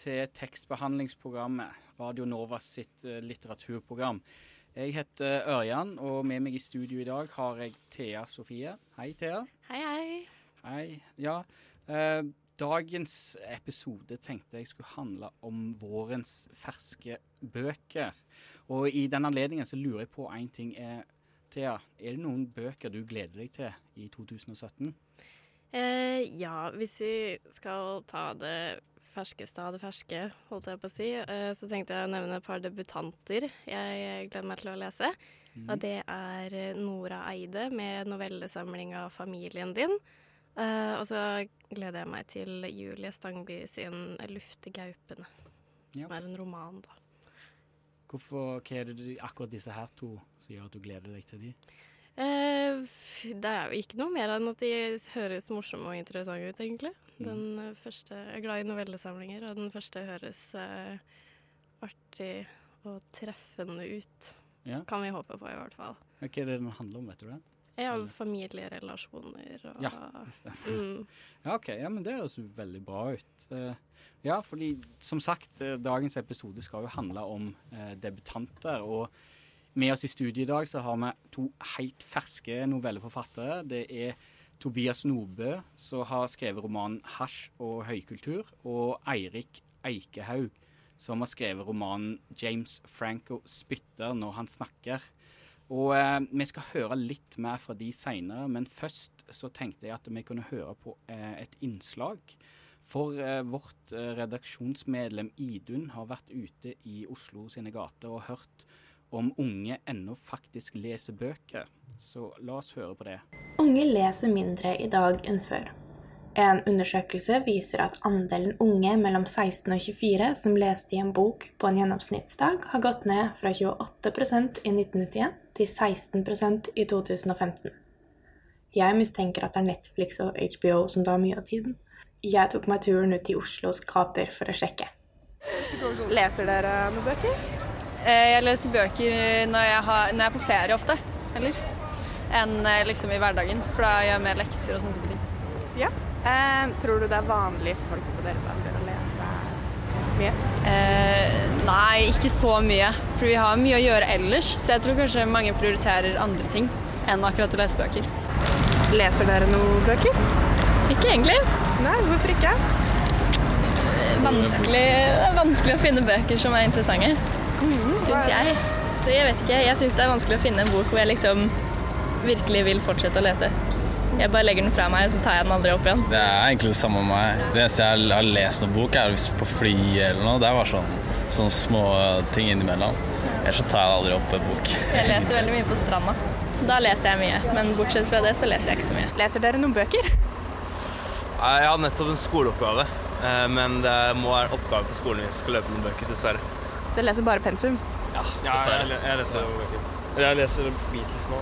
Til tekstbehandlingsprogrammet, Radio Nova sitt eh, litteraturprogram. Jeg heter Ørjan, og med meg i studio i dag har jeg Thea Sofie. Hei, Thea. Hei, hei. Hei. Ja, eh, dagens episode tenkte jeg skulle handle om vårens ferske bøker. Og i den anledningen så lurer jeg på én ting. Er, Thea, er det noen bøker du gleder deg til i 2017? Eh, ja, hvis vi skal ta det ferskeste av det ferske, holdt jeg på å si, eh, så tenkte jeg å nevne et par debutanter jeg gleder meg til å lese. Og det er eh, Nora Eide med novellesamlinga 'Familien din'. Eh, og så gleder jeg meg til Julie Stangby sin 'Lufte gaupene', Ja. som er en roman, da. Hvorfor, hva er det akkurat disse her to som gjør at du gleder deg til de? Eh, det er jo ikke noe mer enn at de høres morsomme og interessante ut, egentlig. Mm. Den eh, første Jeg er glad i novellesamlinger, og den første høres eh, artig og treffende ut. Ja. Kan vi håpe på, i hvert fall. Hva er det den handler om, vet du det? Ja, familierelasjoner og Ja, mm. Ja, OK. Ja, men det høres veldig bra ut. Ja, fordi som sagt, dagens episode skal jo handle om debutanter. Og med oss i studiet i dag så har vi to helt ferske novelleforfattere. Det er Tobias Nordbø, som har skrevet romanen 'Hasj og høykultur', og Eirik Eikehaug, som har skrevet romanen 'James Franco spytter når han snakker'. Og eh, vi skal høre litt mer fra de seinere, men først så tenkte jeg at vi kunne høre på eh, et innslag. For eh, vårt eh, redaksjonsmedlem Idun har vært ute i Oslo sine gater og hørt om unge ennå faktisk leser bøker. Så la oss høre på det. Unge leser mindre i dag enn før. En undersøkelse viser at andelen unge mellom 16 og 24 som leste i en bok på en gjennomsnittsdag, har gått ned fra 28% i 1991 til 16% i 2015. Jeg mistenker at det er Netflix og HBO som tar mye av tiden. Jeg tok meg turen ut i Oslos gater for å sjekke. Leser dere noen bøker? Eh, Jeg leser bøker når jeg, har, når jeg er på ferie ofte, eller? Enn eh, liksom i hverdagen, for da gjør jeg mer lekser og sånne type ting. Ja. Eh, tror du det er vanlig for folk på deres alder å lese mye? Eh, nei, ikke så mye, for vi har mye å gjøre ellers, så jeg tror kanskje mange prioriterer andre ting enn akkurat å lese bøker. Leser dere noen bøker? Ikke egentlig. Nei, hvorfor ikke? Vanskelig, det er vanskelig å finne bøker som er interessante, syns jeg. Så jeg vet ikke, jeg syns det er vanskelig å finne en bok hvor jeg liksom virkelig vil fortsette å lese. Jeg bare legger den fra meg, og så tar jeg den aldri opp igjen. Det er egentlig det samme med meg. Det eneste jeg har lest noen bok, er hvis på fly eller noe. Det var sånn, sånne små ting innimellom. Ellers så tar jeg aldri opp en bok. Jeg leser veldig mye på stranda. Da leser jeg mye, men bortsett fra det så leser jeg ikke så mye. Leser dere noen bøker? Jeg har nettopp en skoleoppgave, eh, men det må være oppgave på skolen hvis vi skal løpe noen bøker, dessverre. Dere leser bare pensum. Ja, Ja, jeg, jeg leser bøker. Jeg leser Beatles nå.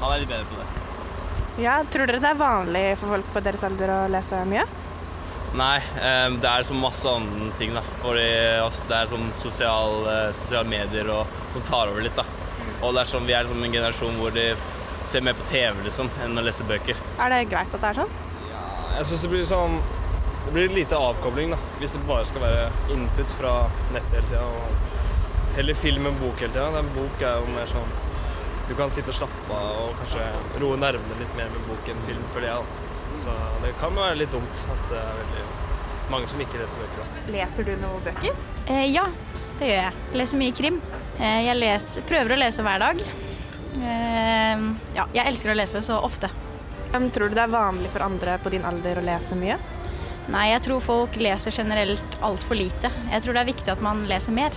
Han er litt bedre på det. Ja, Tror dere det er vanlig for folk på deres alder å lese mye? Nei, eh, det er liksom masse andre ting, da. For oss, det er sånn sosial, eh, sosiale medier og, som tar over litt, da. Og det er sånn, vi er liksom en generasjon hvor de ser mer på TV, liksom, enn å lese bøker. Er det greit at det er sånn? Jeg syns det blir sånn Det blir lite avkobling, da. Hvis det bare skal være input fra nettet hele tida. Heller film enn bok hele tida. En bok er jo mer sånn Du kan sitte og slappe av og kanskje roe nervene litt mer med bok enn film, føler jeg. da. Så det kan være litt dumt at det er veldig mange som ikke leser bøker. da. Leser du noen bøker? Eh, ja, det gjør jeg. Leser mye krim. Eh, jeg leser, prøver å lese hver dag. Eh, ja, jeg elsker å lese så ofte. Tror du det er vanlig for andre på din alder å lese mye? Nei, jeg tror folk leser generelt altfor lite. Jeg tror det er viktig at man leser mer.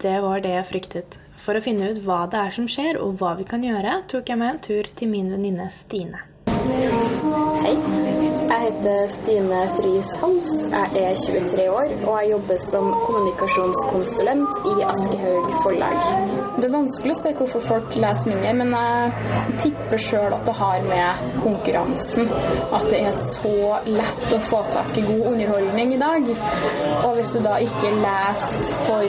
Det var det jeg fryktet. For å finne ut hva det er som skjer og hva vi kan gjøre, tok jeg meg en tur til min venninne Stine. Hei. Jeg heter Stine Friis Hals. Jeg er 23 år og jeg jobber som kommunikasjonskonsulent i Aschehoug forlag. Det er vanskelig å se hvorfor folk leser mindre, men jeg tipper sjøl at det har med konkurransen. At det er så lett å få tak i god underholdning i dag. Og hvis du da ikke leser for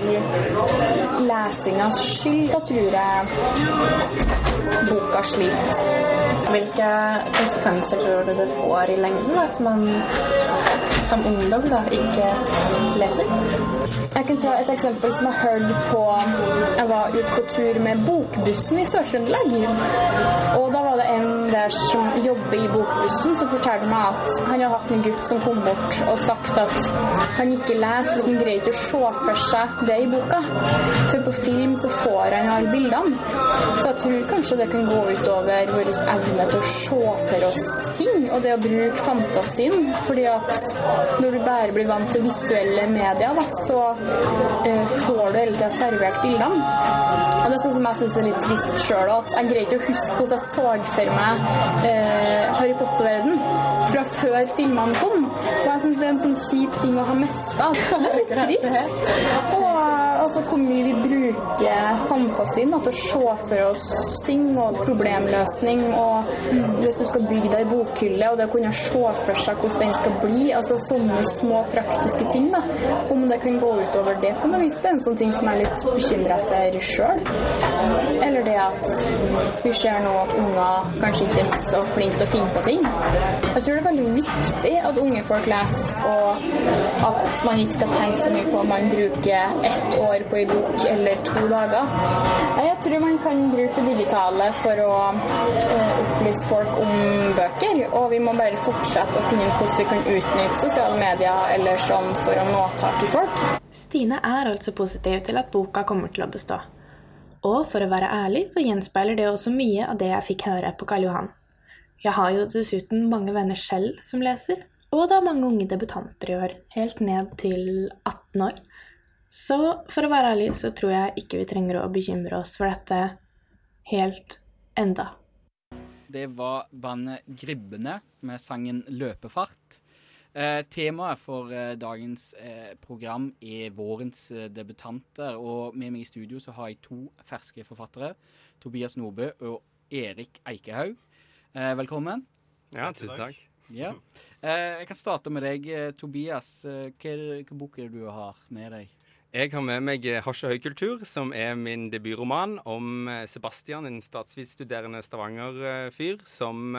lesingas skyld, da tror jeg boka sliter. Hvilke konsekvenser tror du det får i lengden at man som ungdom da ikke leser? Jeg kan ta et eksempel som jeg hørte på Jeg var ute på tur med Bokbussen i Sør-Trøndelag. Og da var det en der som jobber i Bokbussen, som fortalte meg at han hadde hatt en gutt som kom bort og sagt at han ikke leser, for han greier ikke å se for seg det i boka. For på film så får han alle bildene. Så jeg tror kanskje det kan gå utover vår evne til å se for oss ting, og det å bruke fantasien. fordi at når du bare blir vant til visuelle medier, da, så eh, får du hele tida servert bildene. Og det er sånn som jeg syns er litt trist sjøl, at jeg greier ikke å huske hvordan jeg så for meg eh, Harry Potter-verden fra før filmene kom. Og jeg syns det er en sånn kjip ting å ha mista. Det er litt trist. Og altså hvor mye vi bruker fantasien da, til å se for oss ting og problemløsning. Og hvis du skal bygge deg bokhylle, og det å kunne se for seg hvordan den skal bli, altså sånne små praktiske ting, da, om det kan gå utover det på noe vis, det er en sånn ting som jeg er litt bekymra for sjøl. Eller det at vi ser nå at unger kanskje ikke er så flinke til å finne på ting. Jeg tror det er veldig viktig at unge folk leser, og at man ikke skal tenke så mye på om man bruker ett år på en bok eller to dager. Jeg tror man kan bruke det digitale for å eh, opplyse folk om bøker, og vi må bare fortsette å finne ut hvordan vi kan utnytte sosiale medier eller sånn for å nå tak i folk. Stine er altså positiv til at boka kommer til å bestå. Og for å være ærlig så gjenspeiler det også mye av det jeg fikk høre på Karl Johan. Jeg har jo dessuten mange venner selv som leser, og det er mange unge debutanter i år, helt ned til 18 år. Så for å være ærlig så tror jeg ikke vi trenger å bekymre oss for dette helt enda. Det var bandet Gribbene med sangen 'Løpefart'. Eh, temaet for eh, dagens eh, program er vårens eh, debutanter. Og med meg i studio så har jeg to ferske forfattere. Tobias Nordbø og Erik Eikehaug. Eh, velkommen. Ja, tusen takk. Ja. Eh, jeg kan starte med deg, Tobias. hva, hva bok er det du har med deg? Jeg har med meg Hasj og høykultur, som er min debutroman om Sebastian, en statsvitstuderende Stavanger-fyr som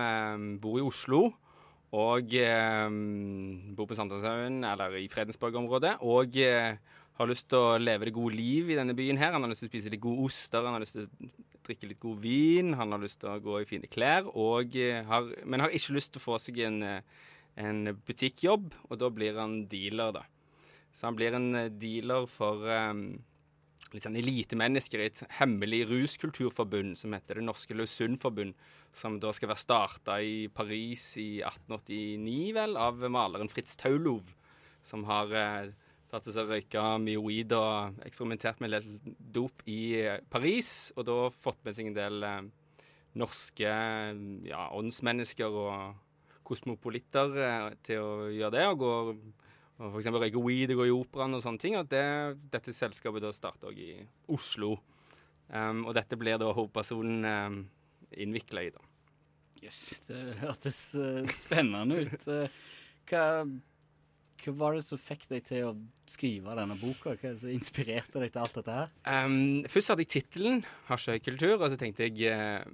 bor i Oslo og eh, bor på Sankthanshaugen, eller i Fredensborg-området. Og eh, har lyst til å leve det gode liv i denne byen her. Han har lyst til å spise litt gode oster, han har lyst til å drikke litt god vin, han har lyst til å gå i fine klær, og, eh, har, men har ikke lyst til å få seg en, en butikkjobb, og da blir han dealer, da. Så han blir en dealer for um, litt sånn elitemennesker i et hemmelig ruskulturforbund som heter Det norske Løsundforbund, som da skal være starta i Paris i 1889, vel, av maleren Fritz Taulov, som har uh, tatt seg røyka mye og eksperimentert med litt dop i eh, Paris, og da fått med seg en del eh, norske ja, åndsmennesker og kosmopolitter eh, til å gjøre det, og går og f.eks. røyke weed og gå i operaen og sånne ting. Og det, dette selskapet da starter òg i Oslo. Um, og dette blir da hovedpersonen um, innvikla i, da. Jøss, yes, det hørtes uh, spennende ut. Uh, hva, hva, var det som fikk deg til å skrive denne boka? Hva som inspirerte deg til alt dette her? Um, først hadde jeg tittelen 'Hasjøykultur', og så tenkte jeg uh,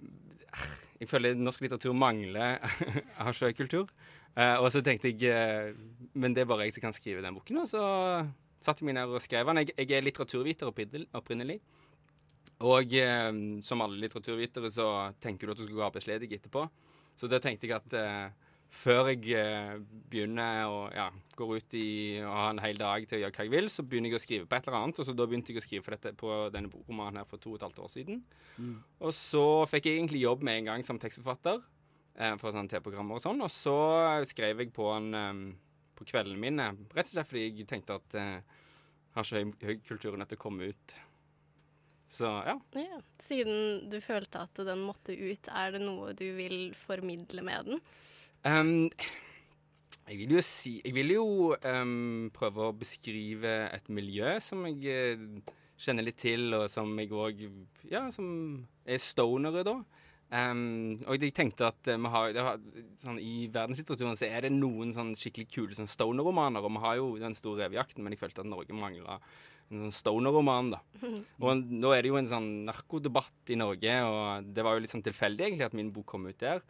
Jeg føler norsk litteratur mangler hasjøykultur. Uh, og så tenkte jeg uh, Men det er bare jeg som kan skrive den boken. Og så satte jeg meg ned og skrev den. Jeg, jeg er litteraturviter opprinnelig. Og uh, som alle litteraturvitere så tenker du at du skal gå arbeidsledig etterpå. Så da tenkte jeg at før jeg begynner å ja, går ut i å ha en hel dag til å gjøre hva jeg vil, så begynner jeg å skrive på et eller annet. Og så da begynte jeg å skrive for dette på denne romanen her for to og et halvt år siden. Mm. Og så fikk jeg egentlig jobb med en gang som tekstforfatter. Eh, for sånne TV-programmer og sånn. Og så skrev jeg på en um, på kveldene mine, rett og slett fordi jeg tenkte at uh, har ikke høy, høykulturen etter å komme ut. Så ja. ja. Siden du følte at den måtte ut, er det noe du vil formidle med den? Um, Jeg vil jo si Jeg vil jo um, prøve å beskrive et miljø som jeg eh, kjenner litt til, og som jeg òg Ja, som er stonere, da. Ehm, og jeg tenkte at eh, vi har, det har sånn, I verdenslitteraturen så er det noen sånn skikkelig kule sånn stoner-romaner, og vi har jo Den store revejakten, men jeg følte at Norge mangla en sånn stoner-roman, da. Og nå er det jo en sånn narkodebatt i Norge, og det var jo litt sånn tilfeldig egentlig at min bok kom ut der.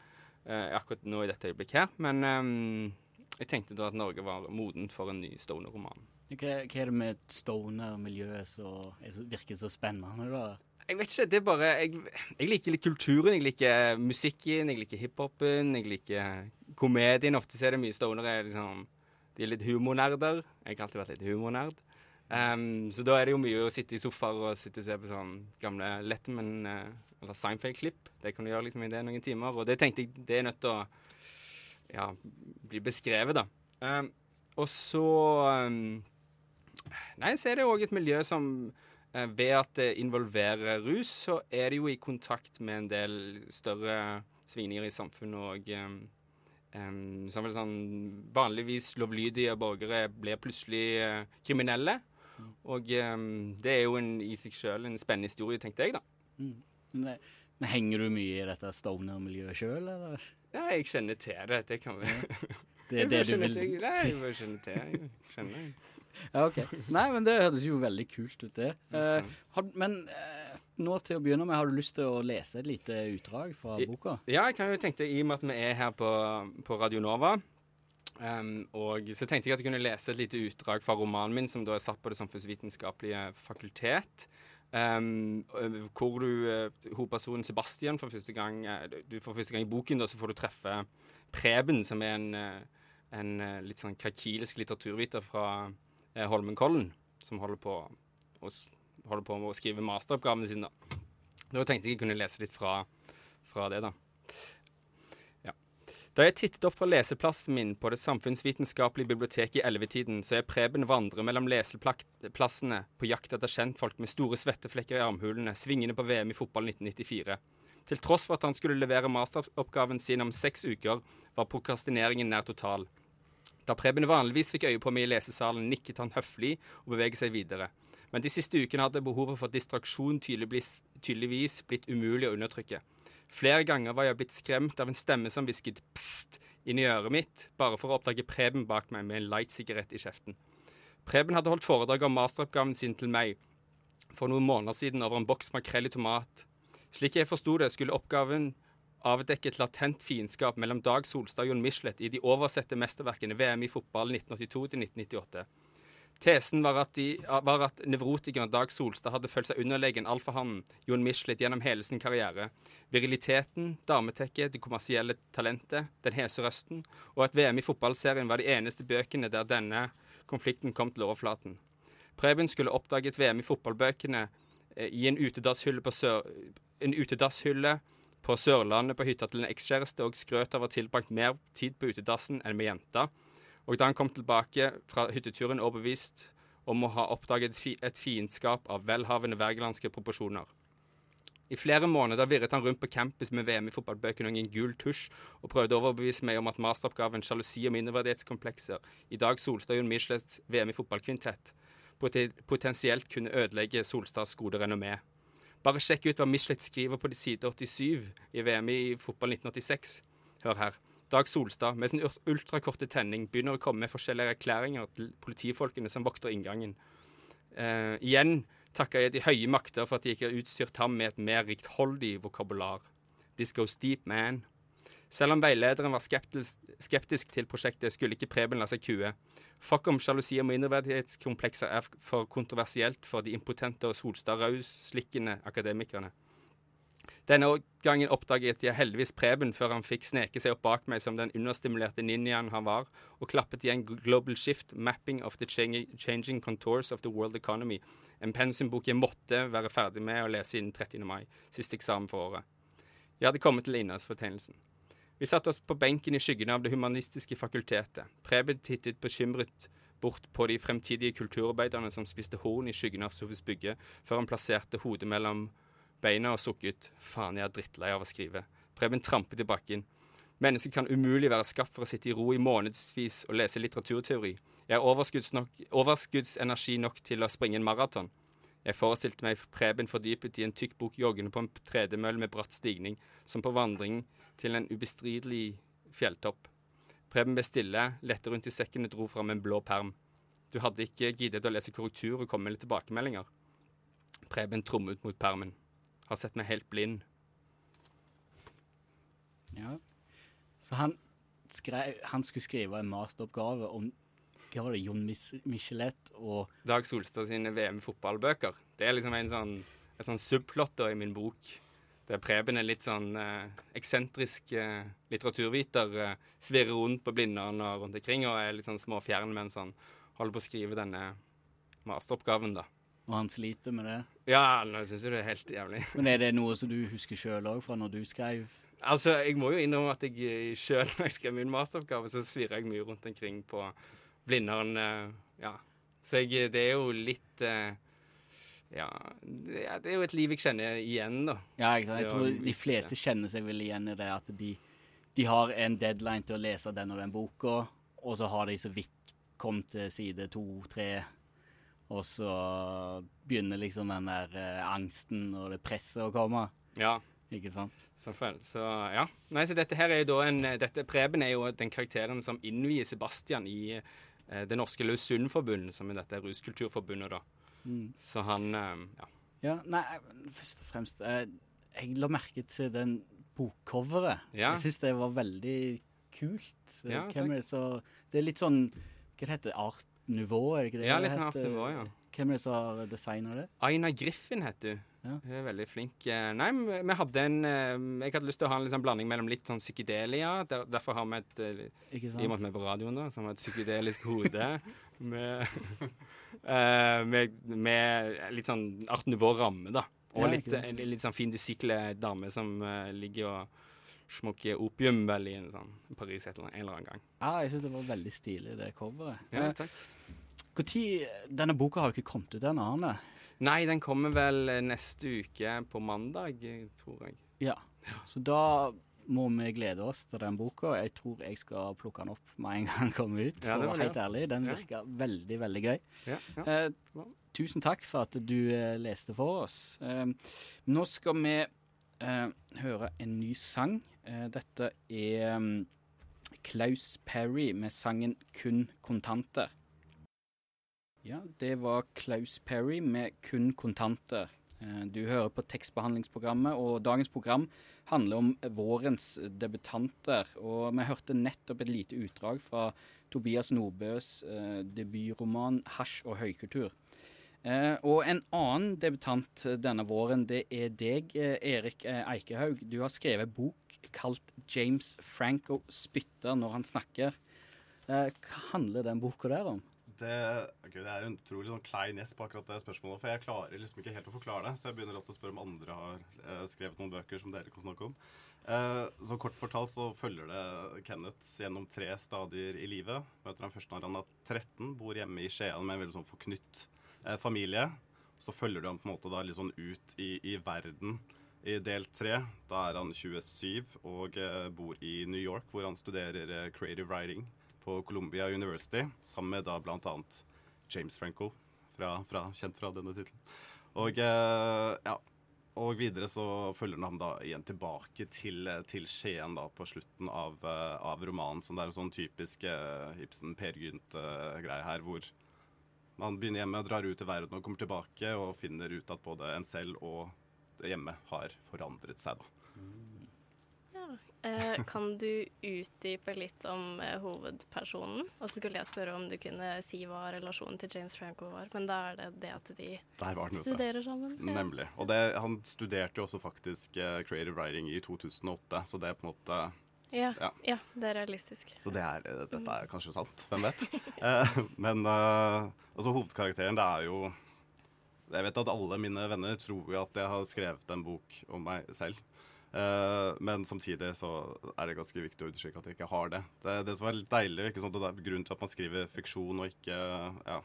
Uh, akkurat nå i dette øyeblikk her. Men um, jeg tenkte da at Norge var modent for en ny stoner-roman. Hva, hva er det med stoner-miljøet som er virker så spennende, da? Jeg vet ikke, det er bare jeg, jeg liker litt kulturen, jeg liker musikken, jeg liker hiphopen, jeg liker komedien. Ofte er det mye stonere liksom De er litt humornerder. Jeg har alltid vært litt humornerd. Um, så da er det jo mye å sitte i sofaer og sitte og se på sånn gamle Letterman uh, eller Seinfeld-klipp. Det kan du gjøre liksom i det noen timer. Og det tenkte jeg det er nødt til å ja, bli beskrevet, da. Um, og så um, Nei, så er det òg et miljø som ved at det involverer rus, så er det jo i kontakt med en del større svingninger i samfunnet og um, sånn Vanligvis lovlydige borgere blir plutselig eh, kriminelle. Og um, det er jo en, i seg sjøl en spennende historie, tenkte jeg, da. Mm. Men, men henger du mye i dette stoner-miljøet sjøl, eller? Ja, jeg kjenner til det. Det kan vi Det er det du vil si. Nei, jeg bare kjenner til. det. Jeg kjenner. Ja, OK. Nei, men det høres jo veldig kult ut, det. Er Eh, har, men eh, nå til å begynne med, har du lyst til å lese et lite utdrag fra boka? Ja, jeg kan jo tenke I og med at vi er her på, på Radio Nova, um, og så tenkte jeg at jeg kunne lese et lite utdrag fra romanen min, som da er satt på Det samfunnsvitenskapelige fakultet. Um, hvor du, uh, hovedpersonen Sebastian, for første gang eh, du, for første gang i boken da, så får du treffe Preben, som er en, eh, en eh, litt sånn krakilisk litteraturviter fra eh, Holmenkollen, som holder på, å holder på å skrive masteroppgavene sine. Da. da tenkte jeg jeg kunne lese litt fra, fra det, da. Da jeg tittet opp fra leseplassen min på Det samfunnsvitenskapelige biblioteket i ellevetiden, så jeg Preben vandre mellom leseplassene på jakt etter kjentfolk med store svetteflekker i armhulene, svingende på VM i fotball 1994. Til tross for at han skulle levere masteroppgaven sin om seks uker, var prokrastineringen nær total. Da Preben vanligvis fikk øye på meg i lesesalen, nikket han høflig og beveget seg videre. Men de siste ukene hadde behovet for distraksjon tydeligvis, blitt umulig å undertrykke. Flere ganger var jeg blitt skremt av en stemme som hvisket 'pst' inn i øret mitt, bare for å oppdage Preben bak meg med en light-sigarett i kjeften. Preben hadde holdt foredrag om masteroppgaven sin til meg for noen måneder siden over en boks makrell i tomat. Slik jeg forsto det, skulle oppgaven avdekke et latent fiendskap mellom Dag Solstad og Jon Michelet i de oversette mesterverkene VM i fotball 1982-1998. Tesen var at, de, var at nevrotikeren Dag Solstad hadde følt seg underlegen alfahannen Jon Michelet gjennom hele sin karriere. Viriliteten, dametekket, det kommersielle talentet, den hese røsten, og at VM i fotballserien var de eneste bøkene der denne konflikten kom til overflaten. Preben skulle oppdaget VM i fotballbøkene eh, i en utedasshylle på, sør, en utedasshylle på Sørlandet på hytta til en ekskjæreste og skrøt av å ha tilbrakt mer tid på utedassen enn med jenta. Og da han kom tilbake fra hytteturen overbevist om å ha oppdaget et fiendskap av velhavende wergelandske proporsjoner. I flere måneder virret han rundt på campus med VM i fotballbøkene og en gul tusj, og prøvde å overbevise meg om at masteroppgaven sjalusi og mindreverdighetskomplekser i Dag Solstad og Jon Michelets VM i fotballkvintett potensielt kunne ødelegge Solstads gode renommé. Bare sjekk ut hva Michelet skriver på de side 87 i VM i fotball 1986. Hør her. Dag Solstad med sin ultrakorte tenning begynner å komme med forskjellige erklæringer til politifolkene som vokter inngangen. Eh, igjen takker jeg de høye makter for at de ikke har utstyrt ham med et mer rikholdig vokabular. This goes deep, man. Selv om veilederen var skeptisk, til prosjektet, skulle ikke Preben la seg kue. Fuck om sjalusi og mindreverdighetskomplekser er for kontroversielt for de impotente og Solstad-rausslikkende akademikerne. Denne gangen oppdaget jeg heldigvis Preben før han fikk sneke seg opp bak meg som den understimulerte ninjaen han var, og klappet igjen Global Shift, Mapping of the changing Contours of the World Economy, en pensumbok jeg måtte være ferdig med å lese innen 30. mai, siste eksamen for året. Jeg hadde kommet til innholdsfortegnelsen. Vi satte oss på benken i skyggen av Det humanistiske fakultetet. Preben tittet bekymret bort på de fremtidige kulturarbeiderne som spiste horn i skyggen av Sofus Bygge, før han plasserte hodet mellom beina og sukket. Faen, jeg er drittlei av å skrive. Preben trampet i bakken. Mennesket kan umulig være skapt for å sitte i ro i månedsvis og lese litteraturteori. Jeg har overskuddsenergi nok til å springe en maraton. Jeg forestilte meg Preben fordypet i en tykk bok joggende på en tredemølle med bratt stigning, som på vandring til en ubestridelig fjelltopp. Preben ble stille, lette rundt i sekken og dro fram en blå perm. Du hadde ikke giddet å lese korrektur og komme med litt tilbakemeldinger. Preben trommet mot permen. Har sett meg helt blind. Ja. Så han, skrev, han skulle skrive en masteroppgave om hva var det, Jon Michelet og Dag Solstad sine VM-fotballbøker. Det er liksom en sånn, en sånn subplotter i min bok. Der Preben er litt sånn eh, eksentrisk eh, litteraturviter. Eh, svirrer rundt på Blindern og rundt omkring og er litt sånn småfjern mens han holder på å skrive denne masteroppgaven, da. Og han sliter med det. Ja, nå syns jeg det er helt jævlig. Men er det noe som du husker sjøl òg, fra når du skrev? Altså, jeg må jo innrømme at jeg sjøl, når jeg skrev min masteroppgave, så svirrer jeg mye rundt omkring på Blindern. eh, Ja. Så jeg, det er jo litt eh, Ja, det er, jo et liv jeg kjenner igjen, da. Ja, ikke sant? Jeg tror de fleste kjenner seg vel igjen i det at de, de har en deadline til å lese den og den boka, og så har de så vidt kommet til side to-tre, og så begynner liksom den der eh, angsten og det presset å komme. Ja. Ikke sant? Selvfølgelig. Så ja. Nei, så dette her er jo da en dette Preben er jo den karakteren som innvier Sebastian i eh, Det norske Løsundforbundet, som er dette ruskulturforbundet, da. Mm. Så han eh, ja. Ja, nei, først og fremst eh, Jeg la merke til den bokcoveret. Ja. Jeg syns det var veldig kult. Eh, Ja, Hvem er det så Det er litt sånn Hva det heter Art Nouveau, er det ikke det? Ja, litt sånn Art? Nouveau, ja. Hvem er det som har designa det? Aina Griffin heter hun. Hun er veldig flink. Eh, Nei, vi hadde en eh, Jeg hadde lyst til å ha en liksom blanding mellom litt sånn psykedelia. Der, derfor har vi et? I og med at vi er på radioen, da, så har vi et psykedelisk hode med, eh, med, med litt sånn Art Nouveau-ramme, da. Og Ja, litt, en litt sånn fin disikle dame som uh, ligger og smokker opium vel i en sånn Paris et eller annet, en eller annen gang. Ja, jeg syns det var veldig stilig, det coveret. Ja, Eh, takk. Hvor tid Denne boka har jo ikke kommet ut ennå, Arne? Nei, den kommer vel eh, neste uke på mandag, eh, tror jeg. Ja. Så da må vi glede oss til den boka. Jeg tror jeg skal plukke den opp med en gang den kommer ut. For ja, å være helt ærlig, den Ja. virka veldig, veldig gøy. Ja, ja. Eh, tusen takk for at du eh, leste for oss. Eh, nå skal vi eh, høre en ny sang. Eh, dette er um, Klaus Perry med sangen 'Kun kontanter'. Ja, det var Klaus Perry med 'Kun kontanter'. Eh, Du hører på tekstbehandlingsprogrammet, og dagens program handler om vårens debutanter. Og vi hørte nettopp et lite utdrag fra Tobias Nordbøs eh, debutroman 'Hasj og høykultur'. Eh, og en annen debutant denne våren, det er deg, Erik eh, Eikehaug. Du har skrevet bok kalt 'James Franco spytter når han snakker'. Hva handler den boka der om? Det, okay, det er en utrolig sånn klein gjest på akkurat det spørsmålet, for jeg klarer liksom ikke helt å forklare det. Så jeg begynner å spørre om andre har eh, skrevet noen bøker som dere kan snakke om. Eh, så kort fortalt så følger det Kenneth gjennom tre stadier i livet. Møter han først når han er 13, bor hjemme i Skien med en veldig sånn forknytt eh, familie. Så følger du ham på en måte da litt sånn ut i, i verden. I del tre, da er han 27 og eh, bor i New York, hvor han studerer eh, creative writing på Columbia University, sammen med da annet James Franco, fra, fra, kjent fra denne tittelen. Og, eh, ja, og videre så følger han da igjen tilbake til, til Skien da på slutten av, eh, av romanen, som det er en sånn typisk eh, Ibsen-Per Gynt-greie her, hvor man begynner hjemme, drar ut i verden og kommer tilbake og finner ut at både en selv og hjemme har forandret seg, da. Eh, kan du utdype litt om eh, hovedpersonen? Og så skulle jeg spørre om du kunne si hva relasjonen til James Franco var, men da er det det at de den studerer sammen. Ja. Nemlig. Og det, han studerte jo også faktisk eh, creative writing i 2008, så det er på en måte Ja, Ja. ja, det er realistisk. Så det er, dette er kanskje sant, hvem vet. Men altså hovedkarakteren, det er jo Jeg vet at alle mine venner tror jo at jeg har skrevet en bok om meg selv. Eh, men samtidig så er det ganske viktig å understreke at jeg ikke har det. Det, det som er litt deilig, ikke sant, det er grunnen til at man skriver fiksjon og ikke ja,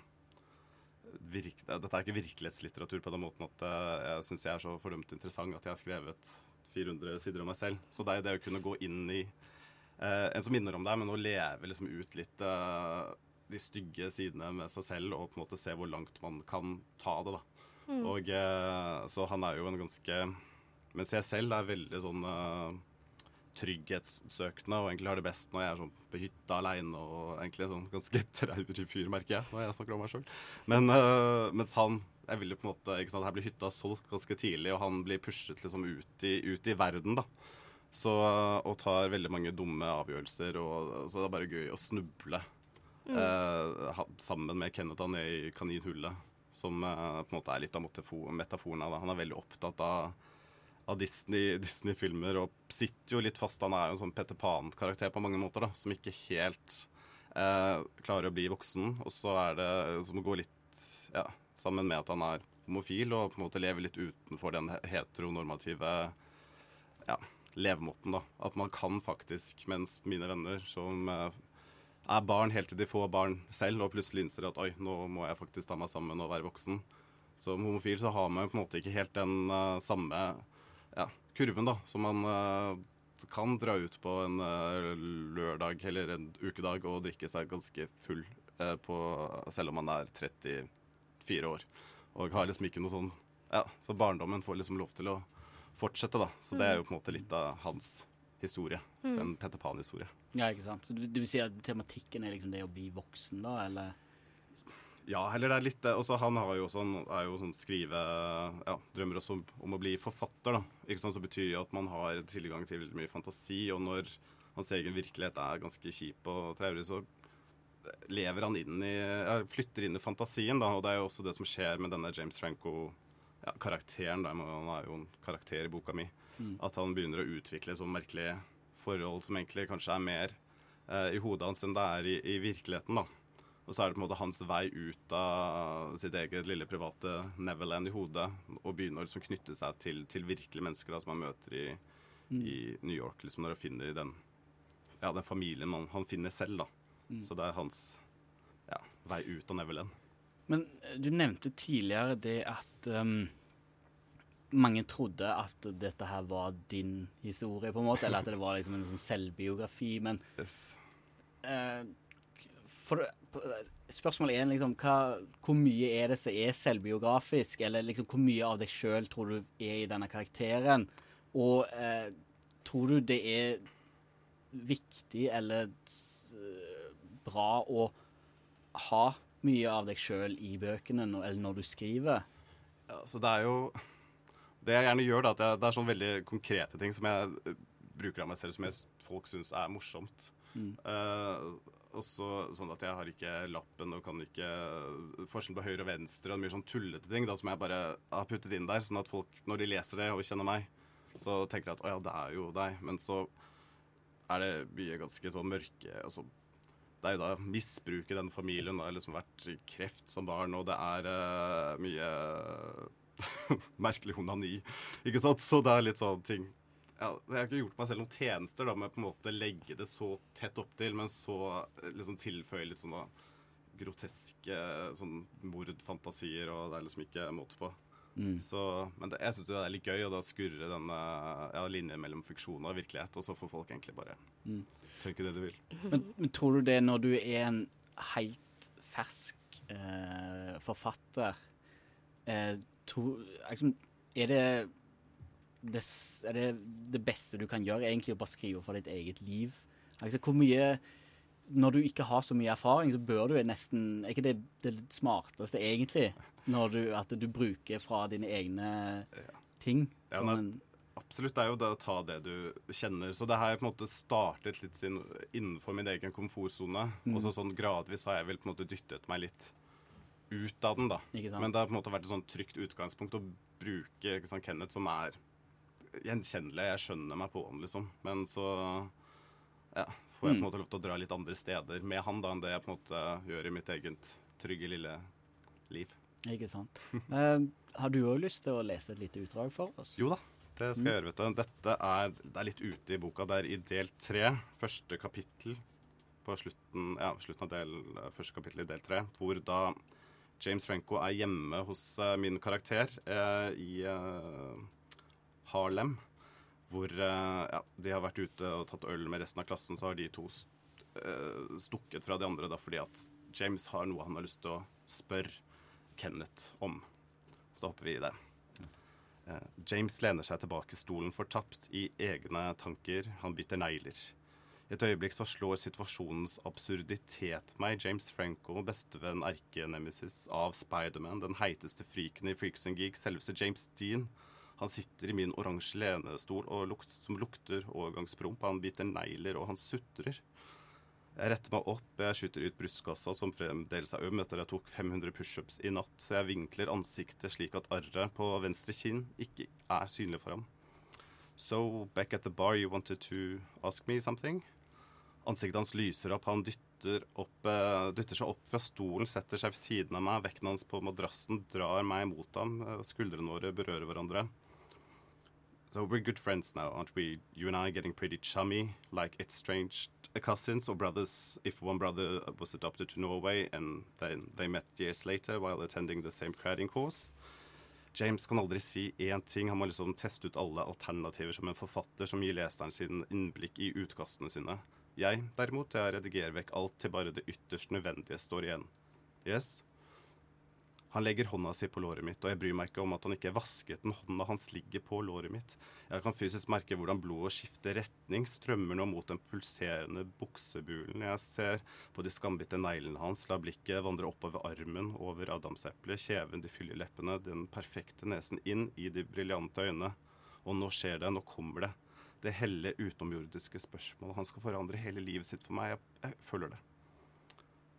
virk, Dette er ikke virkelighetslitteratur på den måten at eh, jeg syns jeg er så fordømt interessant at jeg har skrevet 400 sider om meg selv. Så det er det å kunne gå inn i eh, en som minner om deg, men å leve liksom ut litt eh, de stygge sidene med seg selv, og på en måte se hvor langt man kan ta det. da. Mm. Og eh, Så han er jo en ganske Mens jeg selv er veldig sånn uh, trygghetssøkende og egentlig har det best når jeg er sånn på hytta aleine og egentlig en sånn ganske traurig fyr, merker jeg, når jeg snakker om meg sjøl. Men uh, mens han jeg ville på en måte, ikke sant, Her blir hytta solgt ganske tidlig, og han blir pushet liksom ut i, ut i verden. da. Så, og tar veldig mange dumme avgjørelser, og så det er bare gøy å snuble. Mm. Eh, sammen med Kenneth ned i kaninhullet, som eh, på en måte er litt av metaforen av det. Han er veldig opptatt av, av Disney- Disney-filmer og sitter jo litt fast. Han er jo en sånn Petter Pan-karakter på mange måter, da, som ikke helt eh, klarer å bli voksen. Og så er det som å gå litt ja, sammen med at han er homofil og på en måte lever litt utenfor den heteronormative ja, levemåten. da. At man kan faktisk, mens mine venner som eh, er barn helt til de får barn selv, og plutselig innser at oi, nå må jeg faktisk ta meg sammen og være voksen. Som homofil så har man på en måte ikke helt den uh, samme ja, kurven da, som man eh, kan dra ut på en eh, lørdag eller en ukedag og drikke seg ganske full eh, på, selv om man er 34 år. Og har liksom ikke noe sånn Ja, så barndommen får liksom lov til å fortsette, da. Så det er jo på en måte litt av hans historie. Mm. En Petter Pan-historie. Ja, ikke sant. Så du, du vil si at tematikken er liksom det å bli voksen, da, eller? Ja, eller det er litt det. Også han har jo sånn, er jo sånn skrive Ja, drømmer også om, om å bli forfatter, da. Ikke sånn, Så betyr jo at man har tilgang til veldig mye fantasi, og når hans egen virkelighet er ganske kjip og traurig, så lever han inn i ja, Flytter inn i fantasien, da. Og det er jo også det som skjer med denne James Franco-karakteren. da, Han er jo en karakter i boka mi. Mm. At han begynner å utvikle sånn merkelige forhold som egentlig kanskje er mer eh, i hodet hans enn det er i, i virkeligheten, da. Og så er det på en måte hans vei ut av sitt eget lille private Neverland i hodet og begynner å liksom knytte seg til, til virkelige mennesker da, som han møter i, Mm. i New York. liksom Når han finner den, ja, den familien man, han finner selv. da. Mm. Så det er hans ja, vei ut av Neverland. Men eh, du nevnte tidligere det at um, mange trodde at dette her var din historie, på en måte, eller at det var liksom en sånn selvbiografi, men eh, for, Spørsmålet er liksom hva, hvor mye er det som er selvbiografisk, eller liksom hvor mye av deg sjøl tror du er i denne karakteren? Og eh, tror du det er viktig eller bra å ha mye av deg sjøl i bøkene når, eller når du skriver? Ja, så det er jo Det jeg gjerne gjør, da, at jeg, det er sånn veldig konkrete ting som jeg eh, bruker av meg selv som jeg, folk syns er morsomt. Mm. Eh, og så sånn at jeg har ikke lappen og kan ikke forskjell på høyre og venstre og mye sånn tullete ting da, som jeg bare har puttet inn der, sånn at folk, når de leser det og kjenner meg, så tenker de at å ja, det er jo deg. Men så er det mye ganske sånn mørke altså, Det er jo da misbruk i den familien. Det har liksom vært kreft som barn, og det er uh, mye merkelig onani. Ikke sant? Så det er litt sånn ting ja, Jeg har ikke gjort meg selv noen tjenester da, med på en måte legge det så tett opp til, men så eh, liksom tilføye litt sånne groteske sånn mordfantasier, og det er liksom ikke måte på. Mm. Så, men det, jeg syns det er litt gøy å da skurre denne ja, linjen mellom fiksjon og virkelighet, og så får folk egentlig bare Mm. tenke det de vil. Men, men tror du det når du er en helt fersk eh, forfatter eh, to, liksom, er, det, det, er det det beste du kan gjøre, egentlig å bare skrive for ditt eget liv? Altså, hvor mye Når du ikke har så mye erfaring, så bør du nesten Er ikke det det smarteste, egentlig? Når du, at du bruker fra dine egne ting? Ja, som en- absolutt. Det er jo det å ta det du kjenner. Så det har på en måte startet litt sin, innenfor min egen komfortsone. Mm. Og så sånn gradvis har jeg vel på en måte dyttet meg litt ut av den, da. Men det har på en måte vært et sånn trygt utgangspunkt å bruke sant, Kenneth, som er gjenkjennelig. Jeg skjønner meg på han, liksom. Men så ja, får jeg på en Mm. måte lov til å dra litt andre steder med han da, enn det jeg på en måte gjør i mitt eget trygge, lille liv. Ikke sant. Eh, har du òg lyst til å lese et lite utdrag for oss? Jo da, det skal Mm. jeg gjøre. vet du. Dette er, det er litt ute i boka. Det er i del tre, første kapittel på slutten, ja, slutten av del, første kapittel i del tre, hvor da James Franco er hjemme hos uh, min karakter uh, i eh, Harlem. hvor eh, ja, de har vært ute og tatt øl med resten av klassen, så har de to eh, stukket fra de andre da, fordi at James har noe han har lyst til å spørre Kenneth om. Så da hopper vi i det. Eh, James lener seg tilbake stolen fortapt i egne tanker. Han biter negler. I et øyeblikk så slår situasjonens absurditet meg. James Franco, bestevenn erkenemesis av Spiderman, den heiteste friken i Freaks and Geeks, selveste James Dean. Han sitter i min oransje lenestol lukt, som lukter overgangspromp. Han biter negler, og han sutrer. Jeg retter meg opp, jeg skyter ut brystkassa, som fremdeles er øm etter jeg tok 500 pushups i natt, så jeg vinkler ansiktet slik at arret på venstre kinn ikke er synlig for ham. So, back at the bar, you wanted to ask me something? Ansiktet hans lyser opp, han dytter, opp, eh, dytter seg opp fra stolen, setter seg ved siden av meg, vekten hans på madrassen drar meg mot ham, eh, skuldrene våre berører hverandre. So we're good friends now, aren't we? You and I getting pretty chummy, like estranged cousins or brothers. If one brother was adopted to Norway and then they met years later while attending the same cradding course. James kan aldri si én ting. Han må liksom teste ut alle alternativer som en forfatter som gir leseren sin innblikk i utkastene sine. Jeg, derimot, jeg redigerer vekk alt til bare det ytterst nødvendige står igjen. Yes? Han legger hånda si på låret mitt, og jeg bryr meg ikke om at han ikke vasket den hånda hans ligger på låret mitt. Jeg kan fysisk merke hvordan blodet skifter retning, strømmer nå mot den pulserende buksebulen. Jeg ser på de skambitte neglene hans, lar blikket vandre oppover armen, over adamseplet, kjeven, de fyller leppene, den perfekte nesen inn i de briljante øynene. Og nå skjer det, nå kommer det. Det helle utenomjordiske spørsmålet. Han skal forandre hele livet sitt for meg. Jeg, jeg føler det.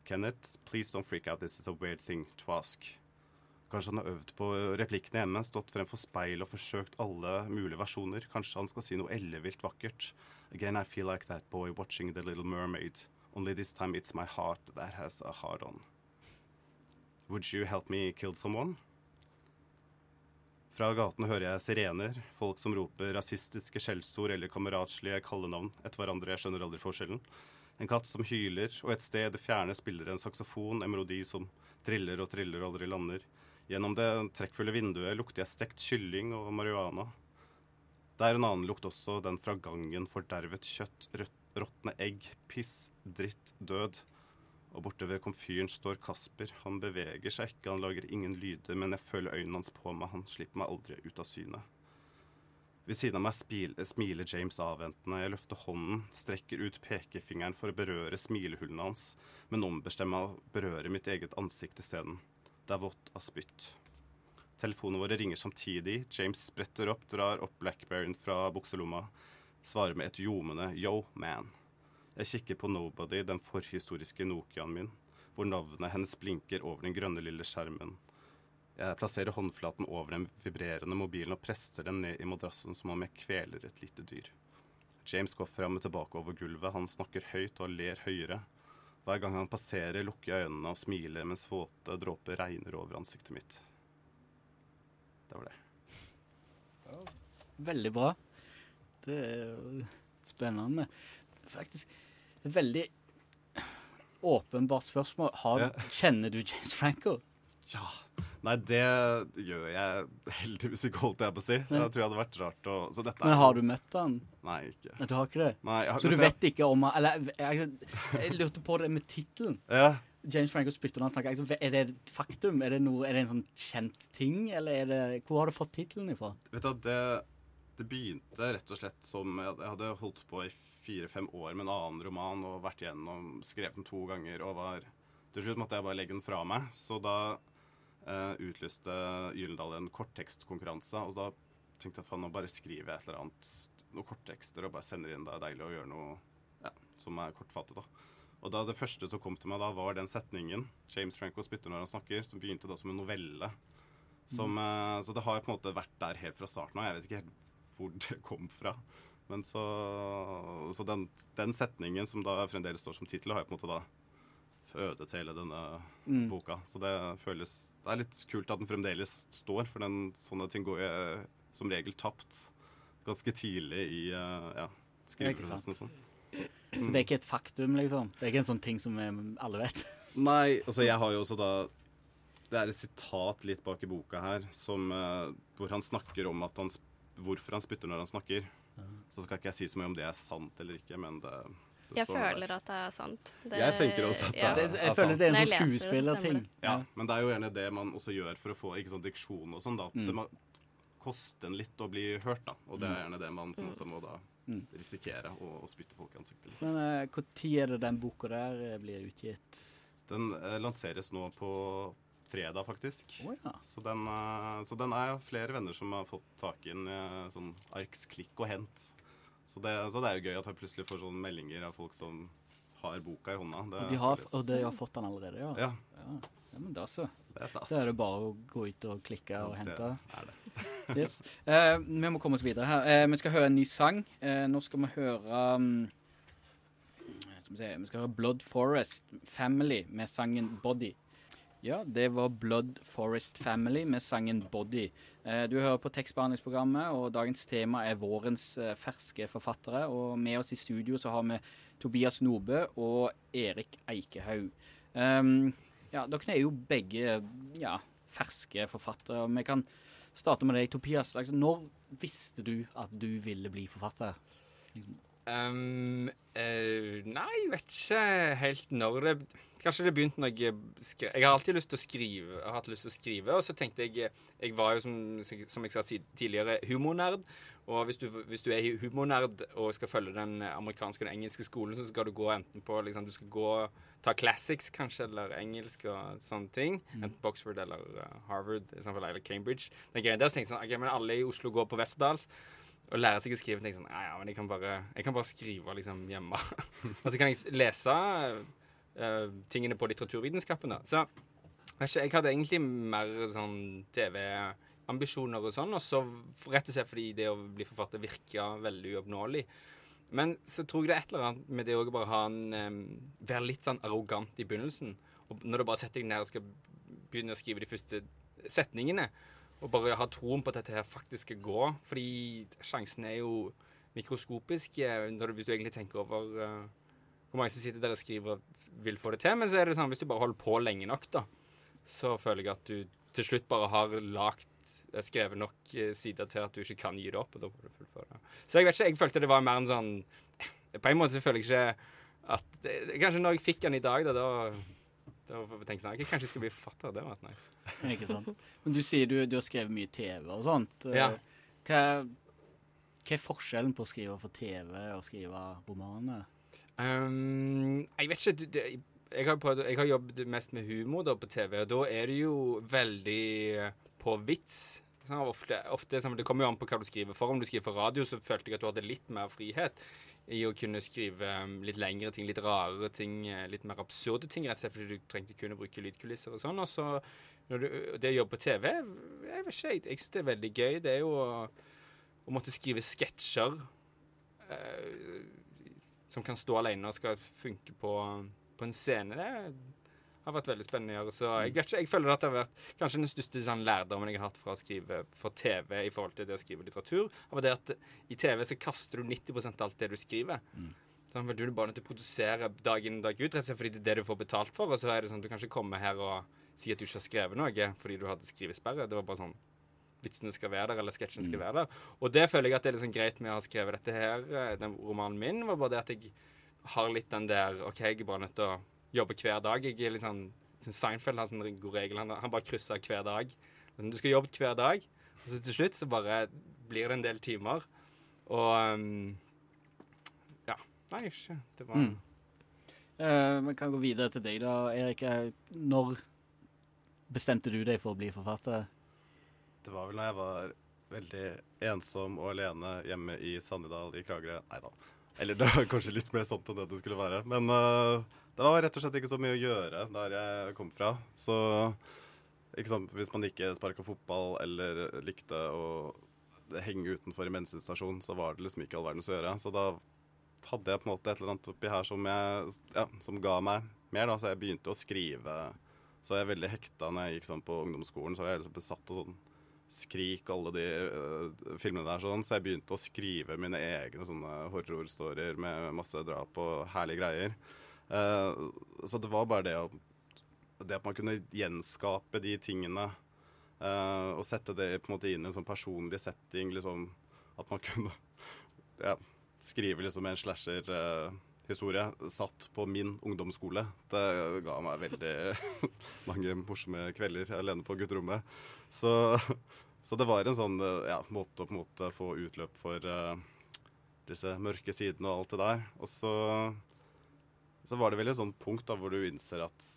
Kenneth, please don't freak out. This is a weird thing to ask. Kanskje han har øvd på replikkene hjemme, stått fremfor speil og forsøkt alle mulige versjoner. Kanskje han skal si noe ellevilt vakkert. Again I feel like that boy watching The Little Mermaid. Only this time it's my heart that has a heart on. Would you help me kill someone? Fra gaten hører jeg sirener, folk som roper rasistiske skjellsord eller kameratslige kallenavn etter hverandre. Jeg skjønner aldri forskjellen. En katt som hyler, og et sted det fjerne spiller en saksofon, en melodi som triller og triller og aldri lander. Gjennom det trekkfulle vinduet lukter jeg stekt kylling og marihuana. Det er en annen lukt også, den fra gangen. Fordervet kjøtt, råtne egg, piss, dritt, død. Og borte ved komfyren står Kasper. Han beveger seg ikke, han lager ingen lyder, men jeg føler øynene hans på meg. Han slipper meg aldri ut av synet. Ved siden av meg smiler James avventende. Jeg løfter hånden, strekker ut pekefingeren for å berøre smilehullene hans, men ombestemmer meg å berøre mitt eget ansikt isteden. Det er vått av spytt. Telefonene våre ringer samtidig. James spretter opp, drar opp Blackberryen fra bukselomma, svarer med et ljomende 'yo, man'. Jeg kikker på Nobody, den forhistoriske Nokiaen min, hvor navnet hennes blinker over den grønne lille skjermen. Jeg plasserer håndflaten over den vibrerende mobilen og presser den ned i madrassen som om jeg kveler et lite dyr. James går fram og tilbake over gulvet. Han snakker høyt og ler høyere. Hver gang han passerer, lukker jeg øynene og smiler mens våte dråper regner over ansiktet mitt. Det var det. Veldig bra. Det er jo spennende. Faktisk et veldig åpenbart spørsmål. Har, Ja. Kjenner du James Franco? Ja. Nei, det gjør jeg heldigvis ikke, holdt jeg på å si. Det tror jeg hadde vært rart å så dette er Men har du møtt han? Nei, ikke. Nei, Du har ikke det? Nei, jeg har- Så du vet jeg... ikke om han Eller jeg, jeg lurte på det med tittelen. Ja. James Franco spytter når han snakker. Altså, Er det et faktum? Er det, noe, er det en sånn kjent ting, eller er det Hvor har du fått tittelen ifra? Vet du, det, det begynte rett og slett som Jeg hadde holdt på i fire-fem år med en annen roman og vært igjennom, skrevet den to ganger og var Til slutt måtte jeg bare legge den fra meg. Så da utlyste Gyldendal en korttekstkonkurranse, og da tenkte jeg faen, nå bare skriver jeg et eller annet, noen korttekster og bare sender inn. Det er deilig å gjøre noe ja, som er kortfattet, da. Og da det første som kom til meg da, var den setningen James Franco spytter når han snakker, som begynte da som en novelle. Som, eh, så det har på en måte vært der helt fra starten av. Jeg vet ikke helt hvor det kom fra. Men så, så den, den setningen som da fremdeles står som tittel, har jeg på en måte da fødet hele denne Mm. boka. Så det føles Det er litt kult at den fremdeles står, for den, sånne ting går eh, som regel tapt ganske tidlig i eh, ja, skriveprosessen og sånn. Så det er ikke et faktum, liksom? Det er ikke en sånn ting som alle vet? Nei, altså jeg har jo også da Det er et sitat litt bak i boka her som, eh, hvor han snakker om at han, hvorfor han spytter når han snakker. Så skal ikke jeg si så mye om det er sant eller ikke, men det Jeg der. føler at det er sant. Det, jeg tenker også at det ja. er, Det- jeg er føler sant. det er en Når sånn jeg skuespillerting. Ja, men det er jo gjerne det man også gjør for å få ikke sånn diksjon og sånn. da. Mm. Det må koste en litt å bli hørt, da. Og det er gjerne det man på en måte må da Mm. risikere å, å spytte folk i ansiktet litt. Men uh, er det den boka der eh, blir utgitt? Den uh, lanseres nå på fredag, faktisk. Oh, ja. Så den, uh, så den er flere venner som har fått tak i en uh, sånn arks klikk og hent. Så det, så det er jo gøy at jeg plutselig får sånne meldinger av folk som har boka i hånda. Det Og de har, og de har fått den allerede, ja? Ja. ja. Ja, men da så. Det er stas. Da er det bare å gå ut og klikke og det hente. er det. yes. Eh, vi må komme oss videre her. Eh, vi skal høre en ny sang. Eh, nå skal vi høre um, skal vi, se, vi skal høre Blood Forest Family med sangen Body. Ja, det var Blood Forest Family med sangen Body. Eh, du hører på tekstbehandlingsprogrammet, og dagens tema er vårens eh, ferske forfattere. Og med oss i studio så har vi Tobias Nobø og Erik Eikehaug. Um, ja, dere er jo begge ja, ferske forfattere. Vi kan starte med deg, Tobias. Altså, når visste du at du ville bli forfatter? Liksom. Um, uh, nei, jeg vet ikke helt når det Kanskje det begynte når jeg skrev Jeg har alltid lyst til å skrive, jeg har hatt lyst til å skrive, og så tenkte jeg Jeg var jo, som, som jeg sa tidligere, humornerd. Og hvis du, hvis du er humornerd og skal følge den amerikanske og den engelske skolen, så skal du gå enten på liksom, Du skal gå ta classics, kanskje, eller engelsk og sånne ting. Enten Boxford eller uh, Harvard eller Cambridge. Den greia der så tenkte jeg sånn, ok, men alle i Oslo går på Westerdals og lære seg å skrive. tenker sånn, ja, men jeg kan bare, jeg kan bare skrive liksom hjemme. og så kan jeg lese uh, tingene på litteraturvitenskapen. da. Så jeg hadde egentlig mer sånn TV-ambisjoner og sånn, og så rett og slett fordi det å bli forfatter virka veldig uoppnåelig. Men så tror jeg det er et eller annet med det å bare ha en Være litt sånn arrogant i begynnelsen. Og når du bare setter deg ned og skal begynne å skrive de første setningene, og bare ha troen på at dette her faktisk skal gå, fordi sjansen er jo mikroskopisk eh, hvis du egentlig tenker over uh, hvor mange som sitter der og skriver at vil få det til. Men så er det sånn, hvis du bare holder på lenge nok, da, så føler jeg at du til slutt bare har lagt, eh, skrevet nok sider til at du ikke kan gi det opp. og da må du fullføre. Så jeg vet ikke, jeg følte det var mer en sånn På en måte så føler jeg ikke at Kanskje når jeg fikk den i dag, da, da jeg sånn, okay, kanskje jeg skal bli forfatter. Det hadde vært nice. Ikke sant? Men du sier du, du har skrevet mye TV og sånt. Eh, Ja. Hva, hva er forskjellen på å skrive for TV og skrive romaner? Um, jeg vet ikke det, jeg, har prøvd, jeg har jobbet mest med humor da på TV, og da er det jo veldig eh, på vits. Sånn, ofte, ofte, sånn, det kommer jo an på hva du skriver for. Om du skriver for radio, så følte jeg at du hadde litt mer frihet i å kunne skrive um, litt lengre ting, litt rarere ting, eh, litt mer absurde ting, rett og slett fordi du trengte kun å bruke lydkulisser og sånn. Og så du, det å jobbe på TV, jeg vet ikke, jeg, syns det er veldig gøy. Det er jo å, å måtte skrive sketsjer eh, som kan stå alene og skal funke på, på en scene. Det har vært veldig spennende å gjøre. Så jeg vet ikke, jeg føler at det har vært kanskje den største sånn, lærdommen jeg har hatt fra å skrive for TV i forhold til det å skrive litteratur, var det at i TV så kaster du 90% av alt det du skriver. Sånn, for du er bare nødt til å produsere dag inn og dag ut, rett og slett fordi det er det du får betalt for. Og så er det sånn at du kan ikke komme her og si at du ikke har skrevet noe fordi du hadde skrivesperre. Det var bare sånn vitsene skal være der, eller sketsjen skal være der. Og det føler jeg at det er sånn greit med å ha skrevet dette her, eh, den romanen min, var bare det at jeg har litt den der OK, jeg er bare nødt til å jobbe hver dag. Jeg er litt sånn sånn Seinfeld har sånn god regel. Han, han bare krysser hver dag. Sånn, du skal jobbe hver dag, og så til slutt så bare blir det en del timer. Og um, Ja. Nei, ikke Det var Mm. Uh, Vi kan gå videre til deg, da, Erik. Eh, Når bestemte du deg for å bli forfatter? Det var vel når jeg var veldig ensom og alene hjemme i Sannidal i Kragerø. Nei da. Eller det var kanskje litt mer sånt enn det det skulle være. Men øh, det var rett og slett ikke så mye å gjøre der jeg kom fra. Så sant, hvis man ikke sparka fotball eller likte å henge utenfor i bensinstasjon, så var det liksom ikke all verdens å gjøre. Så da hadde jeg på en måte et eller annet oppi her som, jeg, ja, som ga meg mer. da, Så jeg begynte å skrive. Så jeg er veldig hekta når jeg gikk sånn på ungdomsskolen. Så var jeg liksom besatt av sånn Skrik alle de uh, filmene der. sånn, Så jeg begynte å skrive mine egne sånne horrorstorier med masse drap og herlige greier. Eh, så det var bare det å Det at man kunne gjenskape de tingene uh, og sette det på en måte inn i en sånn personlig setting, liksom At man kunne ja, skrive liksom en slasher-historie satt på min ungdomsskole. Det ga meg veldig mange morsomme kvelder alene på gutterommet. Så, så det var en sånn ja, måte å på en måte få utløp for uh, disse mørke sidene og alt det der. Og så, så var det vel et sånt punkt da hvor du innser at,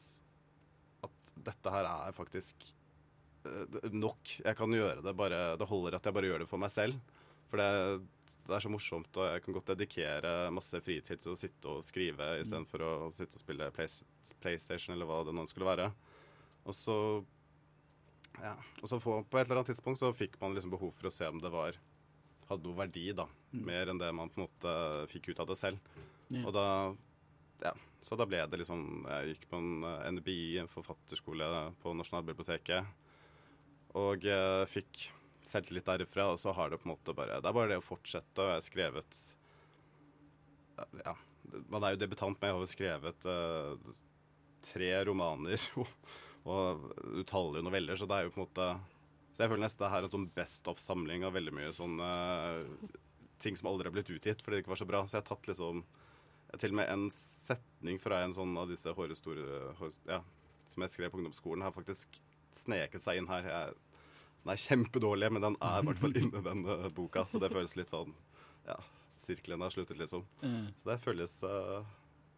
at dette her er faktisk eh, nok. Jeg kan gjøre det bare Det holder at jeg bare gjør det for meg selv. For det, det er så morsomt, og jeg kan godt dedikere masse fritid til å sitte og skrive istedenfor å sitte og spille Play, PlayStation eller hva det nå skulle være. Og så ja, og så få, på et eller annet tidspunkt så fikk man liksom behov for å se om det var hadde noe verdi, da. Mer enn det man på en måte fikk ut av det selv. Og da Ja. Så da ble det liksom Jeg gikk på en eh, NBI, en forfatterskole på Nasjonalbiblioteket, og eh, fikk selvtillit derifra, og så har det på en måte bare Det er bare det å fortsette, og jeg har skrevet Ja, man er jo debutant, men jeg har jo skrevet eh, tre romaner og, og utallige noveller, så det er jo på en måte Så jeg føler nesten det her er en sånn best of-samling av veldig mye sånne ting som aldri har blitt utgitt fordi det ikke var så bra. Så jeg har tatt liksom til og med en setning fra en sånn av disse hårestore hår, ja, som jeg skrev på ungdomsskolen, har faktisk sneket seg inn her. Jeg, den er kjempedårlig, men den er i hvert fall inni den uh, boka, så det føles litt sånn Ja, sirkelen har sluttet, liksom. Mm. Så det føles, uh,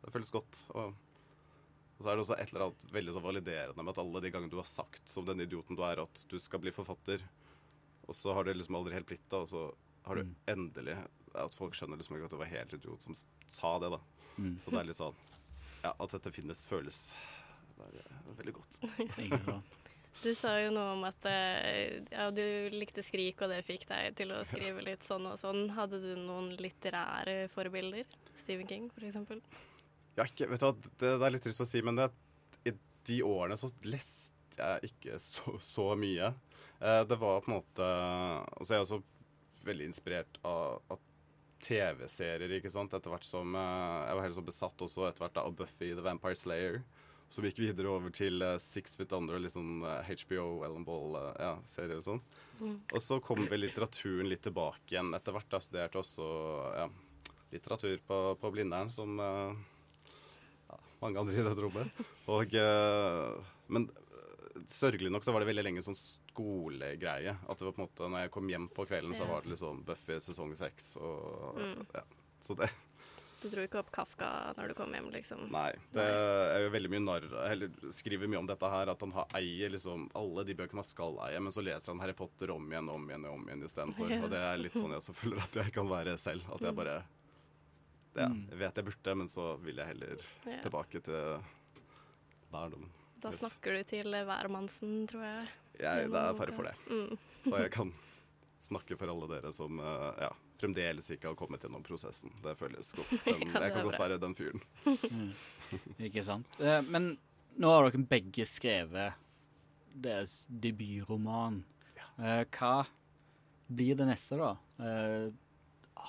det føles godt. Og, og så er det også et eller annet veldig så validerende med at alle de gangene du har sagt som den idioten du er, at du skal bli forfatter, og så har det liksom aldri helt blitt det, og så har du Mm. endelig At folk skjønner liksom ikke at det var helt idiot som sa det, da. Mm. Så det er litt sånn Ja, at dette finnes, føles Det er eh, veldig godt. Du sa jo noe om at eh, ja, du likte Skrik, og det fikk deg til å skrive litt sånn og sånn. Hadde du noen litterære forbilder? Stephen King, for eksempel? Ja, ikke, vet du hva, det, det er litt trist å si, men det, i de årene så leste jeg ikke så, så mye. Eh, det var på en måte Og så er jeg også veldig inspirert av, av TV-serier, ikke sant. Etter hvert som eh, Jeg var helt så besatt også etter hvert da, av Buffy the Vampire Slayer. Som gikk videre over til eh, Six Feet Under og liksom HBO, Ellen Ball, eh, ja, serier og sånn. Mm. Og så kom vel litteraturen litt tilbake igjen etter hvert. Jeg studerte også ja, litteratur på, på Blindern, som ja, mange andre i dette rommet. Og, men sørgelig nok så var det veldig lenge sånn skolegreie. At det var på en måte, når jeg kom hjem på kvelden, så var det liksom Buffy sesong seks. Og, Mm. ja, så det Du dro ikke opp Kafka når du kom hjem, liksom? Nei. Det er jo veldig mye narr Eller skriver mye om dette her, at han har, eier liksom alle de bøkene han skal eie, men så leser han Harry Potter om igjen om igjen og om igjen istedenfor. Og det er litt sånn jeg også føler at jeg kan være selv. At jeg Mm. bare ja, Mm. Jeg vet jeg burde, men så vil jeg heller tilbake til barndommen. Da Yes. snakker du til hvermannsen, tror jeg. Jeg, det er fare for det. Mm. Så jeg kan snakke for alle dere som eh, ja, fremdeles ikke har kommet gjennom prosessen. Det føles godt. Den, Ja, det jeg kan godt være den fyren. Mm. Ikke sant. Eh, men nå har dere begge skrevet deres debutroman. Eh, hva blir det neste, da? Eh,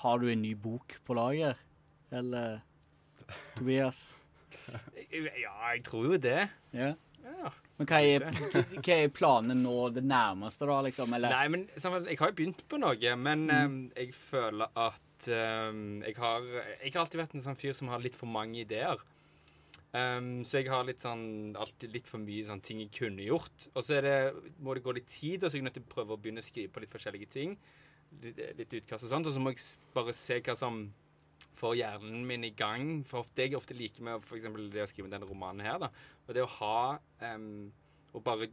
har du en ny bok på lager, eller Tobias? Ja, jeg tror jo det. Ja. Ja. Men hva er, hva er planen nå, det nærmeste, da, liksom? Eller? Nei, men jeg har jo begynt på noe, men Mm. em, jeg føler at um, jeg har Jeg har alltid vært en sånn fyr som har litt for mange ideer. Um, så jeg har litt sånn alltid litt for mye sånn ting jeg kunne gjort. Og så det, må det gå litt tid, og så er jeg nødt til å prøve å begynne å skrive på litt forskjellige ting. Litt, litt utkast og sånt. Og så må jeg bare se hva som får hjernen min i gang. For ofte, jeg ofte liker med eksempel det å skrive denne romanen her, da, og det å ha um, å bare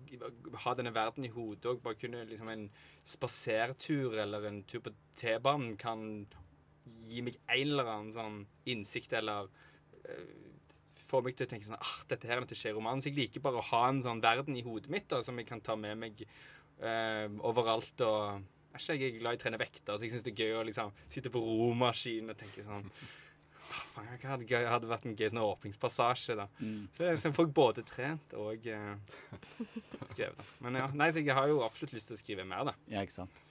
ha denne verden i hodet og bare kunne liksom en spasertur eller en tur på T-banen kan gi meg en eller annen sånn innsikt eller uh, få meg til å tenke sånn ah, dette her er i romanen. Så jeg liker bare å ha en sånn verden i hodet mitt da, som jeg kan ta med meg uh, overalt. og er ikke jeg glad i å trene vekter, så jeg syns det er gøy å liksom sitte på romaskinen og tenke sånn «Åh, faen, Hva hadde, hadde vært en gøy sånn åpningspassasje, da. Mm. Så, jeg får folk både trent og eh, skrevet. Men ja, nei, så jeg har jo absolutt lyst til å skrive mer, da. Ja, ikke sant.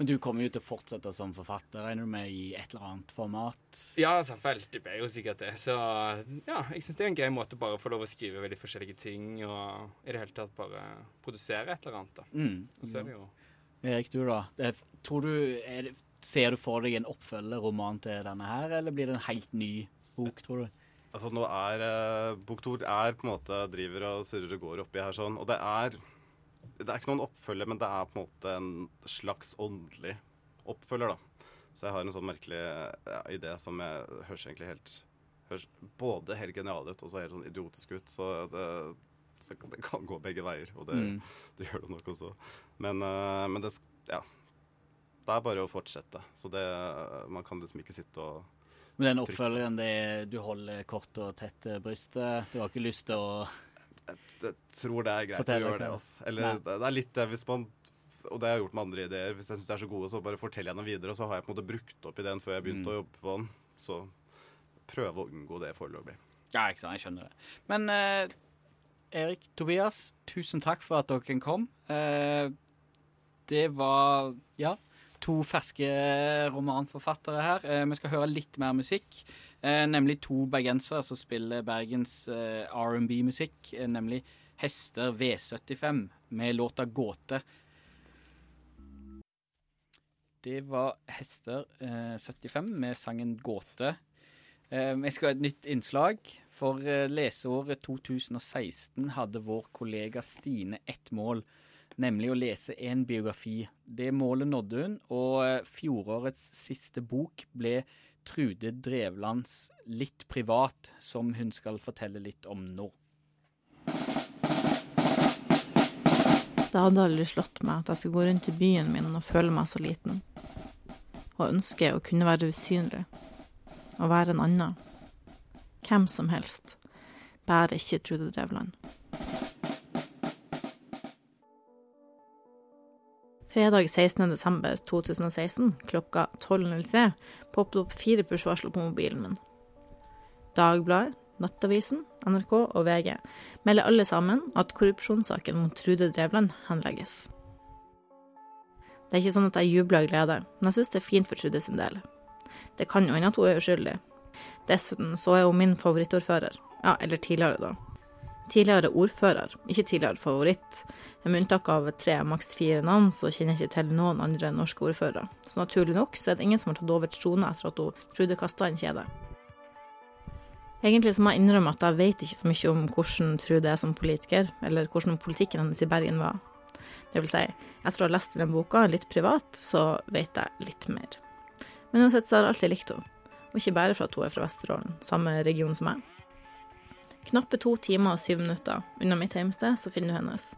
Men du kommer jo til å fortsette som forfatter, regner du med, i et eller annet format? Ja, selvfølgelig. Det blir jo sikkert det. Så ja, jeg syns det er en grei måte bare å få lov å skrive veldig forskjellige ting, og i det hele tatt bare produsere et eller annet, da. Mm. Og så er det jo Erik, du da? Tror du, det, ser du for deg en oppfølgerroman til denne her, eller blir det en helt ny bok, tror du? Altså nå er eh, Bok to er på en måte driver og surrer og går oppi her sånn. Og det er Det er ikke noen oppfølger, men det er på en måte en slags åndelig oppfølger, da. Så jeg har en sånn merkelig ja, idé som jeg høres egentlig helt høres både helt genial ut og så helt sånn idiotisk ut. Så det, så det kan gå begge veier, og det, Mm. det gjør det nok også. Men, eh, men det, ja. det er bare å fortsette. Så det, man kan liksom ikke sitte og Men den oppfølgeren, det er du holder kort og tett brystet. Du har ikke lyst til å Jeg tror det er greit Fortell å gjøre det. ass. Eller det det er litt det hvis man Og det har jeg gjort med andre ideer. Hvis jeg syns de er så gode, så bare fortell jeg dem videre. Og så har jeg på en måte brukt opp ideen før jeg begynte Mm. å jobbe på den. Så prøve å unngå det foreløpig. Ja, ikke sant, jeg skjønner det. Men eh, Erik, Tobias, tusen takk for at dere kom. Eh, det var, ja, to ferske romanforfattere her. Eh, vi skal høre litt mer musikk. Eh, nemlig to bergensere som spiller Bergens R&B-musikk, nemlig Hester V75 med låta 'Gåte'. Det var Hester eh, 75 med sangen 'Gåte'. Eh, Vi skal ha et nytt innslag. For eh, leseåret 2016 hadde vår kollega Stine ett mål, nemlig å lese en biografi. Det målet nådde hun, og eh, fjorårets siste bok ble Trude Drevlands 'Litt privat', som hun skal fortelle litt om nå. Det hadde aldri slått meg at jeg skulle gå rundt i byen min og føle meg så liten. Og ønske å kunne være usynlig. Å være en annen. Hvem som helst. Bare ikke Trude Drevland. Fredag 16. desember 2016 klokka 12.03 poppet opp fire push-varsler på mobilen min. Dagbladet, Nattavisen, NRK og VG melder alle sammen at korrupsjonssaken mot Trude Drevland henlegges. Det er ikke sånn at jeg jubler av glede, men jeg syns det er fint for Trude sin del. Det kan jo hende at hun er uskyldig. Dessuten så er hun min favorittordfører. Ja, eller tidligere, da. Tidligere ordfører, ikke tidligere favoritt. Med unntak av tre, maks fire navn, så kjenner jeg ikke til noen andre norske ordførere. Så naturlig nok så er det ingen som har tatt over trona etter at hun Trude kasta en kjede. Egentlig så må jeg innrømme at jeg vet ikke så mye om hvordan Trude er som politiker, eller hvordan politikken hennes i Bergen var. Det vil si, etter å ha lest den boka litt privat, så vet jeg litt mer. Men uansett så har jeg alltid likt henne, og ikke bare for at hun er fra Vesterålen, samme region som meg. Knappe to timer og syv minutter unna mitt hjemsted, så finner du hennes.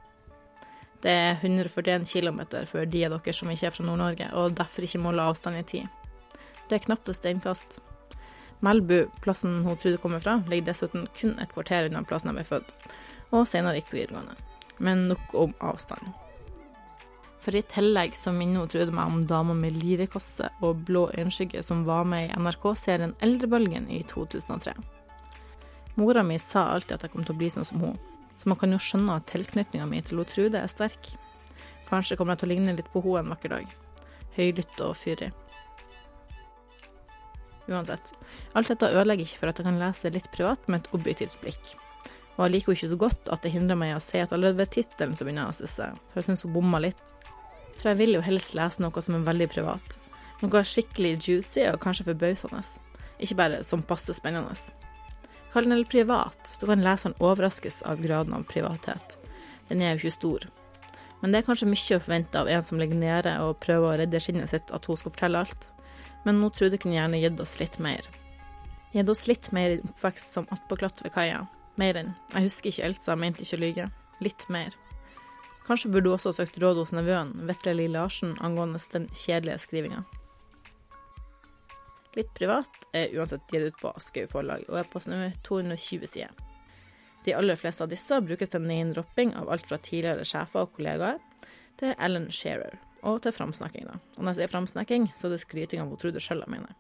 Det er 141 km for de av dere som ikke er fra Nord-Norge, og derfor ikke måler avstand i tid. Det er knapt et steinkast. Melbu, plassen hun trodde kommer fra, ligger dessuten kun et kvarter unna plassen jeg ble født, og senere gikk på videregående. Men nok om avstand. For i tillegg så minner hun Trude meg om dama med lirekasse og blå øyenskygge som var med i NRK-serien Eldrebølgen i 2003. Mora mi sa alltid at jeg kom til å bli sånn som hun, så man kan jo skjønne at tilknytninga mi til Trude er sterk. Kanskje kommer jeg til å ligne litt på henne en vakker dag. Høylytt og fyrig. Uansett, alt dette ødelegger ikke for at jeg kan lese litt privat med et objektivt blikk. Og jeg liker henne ikke så godt at det hindrer meg i å se at allerede ved tittelen så begynner jeg å stusse, for jeg syns hun bomma litt. For jeg vil jo helst lese noe som er veldig privat. Noe skikkelig juicy og kanskje forbausende. Ikke bare som passe spennende. Kall den privat, så kan leseren overraskes av graden av privathet. Den er jo ikke stor. Men det er kanskje mye å forvente av en som ligger nede og prøver å redde skinnet sitt, at hun skal fortelle alt. Men nå trodde kunne gjerne gitt oss litt mer. Gitt oss litt mer i oppvekst som attpåklatt ved kaia. Mer enn Jeg husker ikke Elsa, mente ikke å lyge. Litt mer. Kanskje burde du også ha søkt råd hos nevøen, Vetle Li Larsen, angående den kjedelige skrivinga. Litt privat er uansett gitt ut på Aschehoug forlag, og er på snø 220 sider. De aller fleste av disse brukes til name-dropping av alt fra tidligere sjefer og kollegaer til Ellen Shearer, og til framsnakking. da. Og når jeg sier framsnakking, så er det skryting av hun Trude sjøl jeg mener.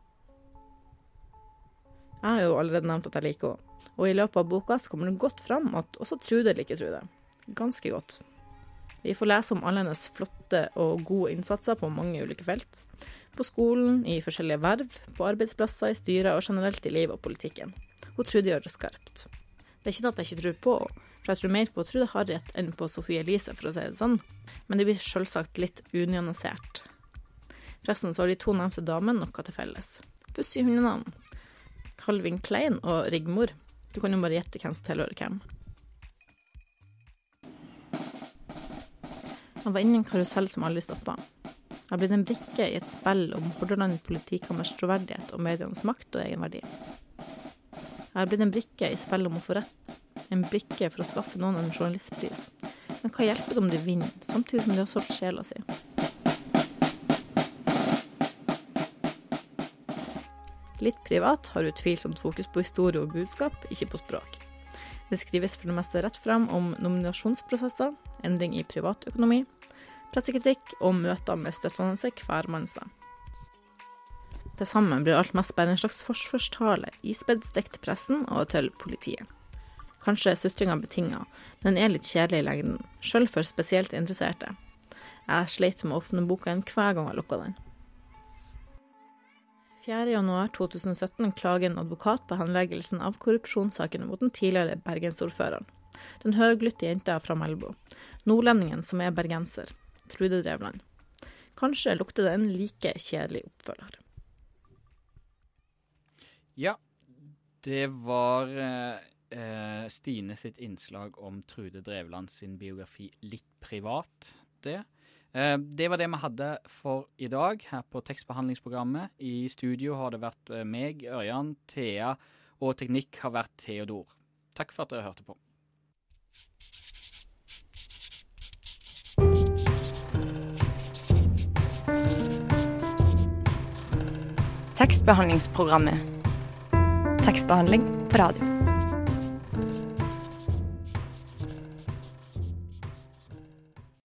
Jeg har jo allerede nevnt at jeg liker henne, og i løpet av boka så kommer det godt fram at også Trude liker Trude. Ganske godt. Vi får lese om alle hennes flotte og gode innsatser på mange ulike felt. På skolen, i forskjellige verv, på arbeidsplasser, i styrer og generelt i livet og politikken. Hun Trude det skarpt. Det er ikke at jeg ikke tror på for jeg tror mer på Trude Harriet enn på Sofie Elise, for å si det sånn, men det blir selvsagt litt unyansert. Forresten så har de to nevnte damene noe til felles. Pussige hundenavn. Calvin Klein og Rigmor. Du kan jo bare gjette hvem som tilhører hvem. Han var inne i en karusell som aldri stoppa. Jeg ble en brikke i et spill om Hordaland politikammers troverdighet og medienes makt og egenverdi. Jeg har blitt en brikke i spillet om å få rett, en brikke for å skaffe noen en journalistpris. Men hva hjelper det om de vinner, samtidig som de har solgt sjela si? Litt privat har utvilsomt fokus på historie og budskap, ikke på språk. Det skrives for det meste rett fram om nominasjonsprosesser, endring i privatøkonomi, pressekritikk og møter med støttende hvermannser. Til sammen blir alt mest bare en slags forsvarstale, ispedd stikk til pressen og til politiet. Kanskje er sutringa betinga, men den er litt kjedelig i lengden, sjøl for spesielt interesserte. Jeg sleit med å åpne boka en hver gang jeg lukka den. 4.1.2017 klager en advokat på henleggelsen av korrupsjonssakene mot den tidligere bergensordføreren. Den høglytte jenta fra Melbu. Nordlendingen som er bergenser. Trude Drevland. Kanskje lukter det en like kjedelig oppfølger. Ja, det var eh, Stine sitt innslag om Trude Drevland sin biografi Litt privat, det. Eh, det var det vi hadde for i dag her på tekstbehandlingsprogrammet. I studio har det vært eh, meg, Ørjan, Thea, og teknikk har vært Theodor. Takk for at dere hørte på. Tekstbehandlingsprogrammet. Tekstbehandling på radio.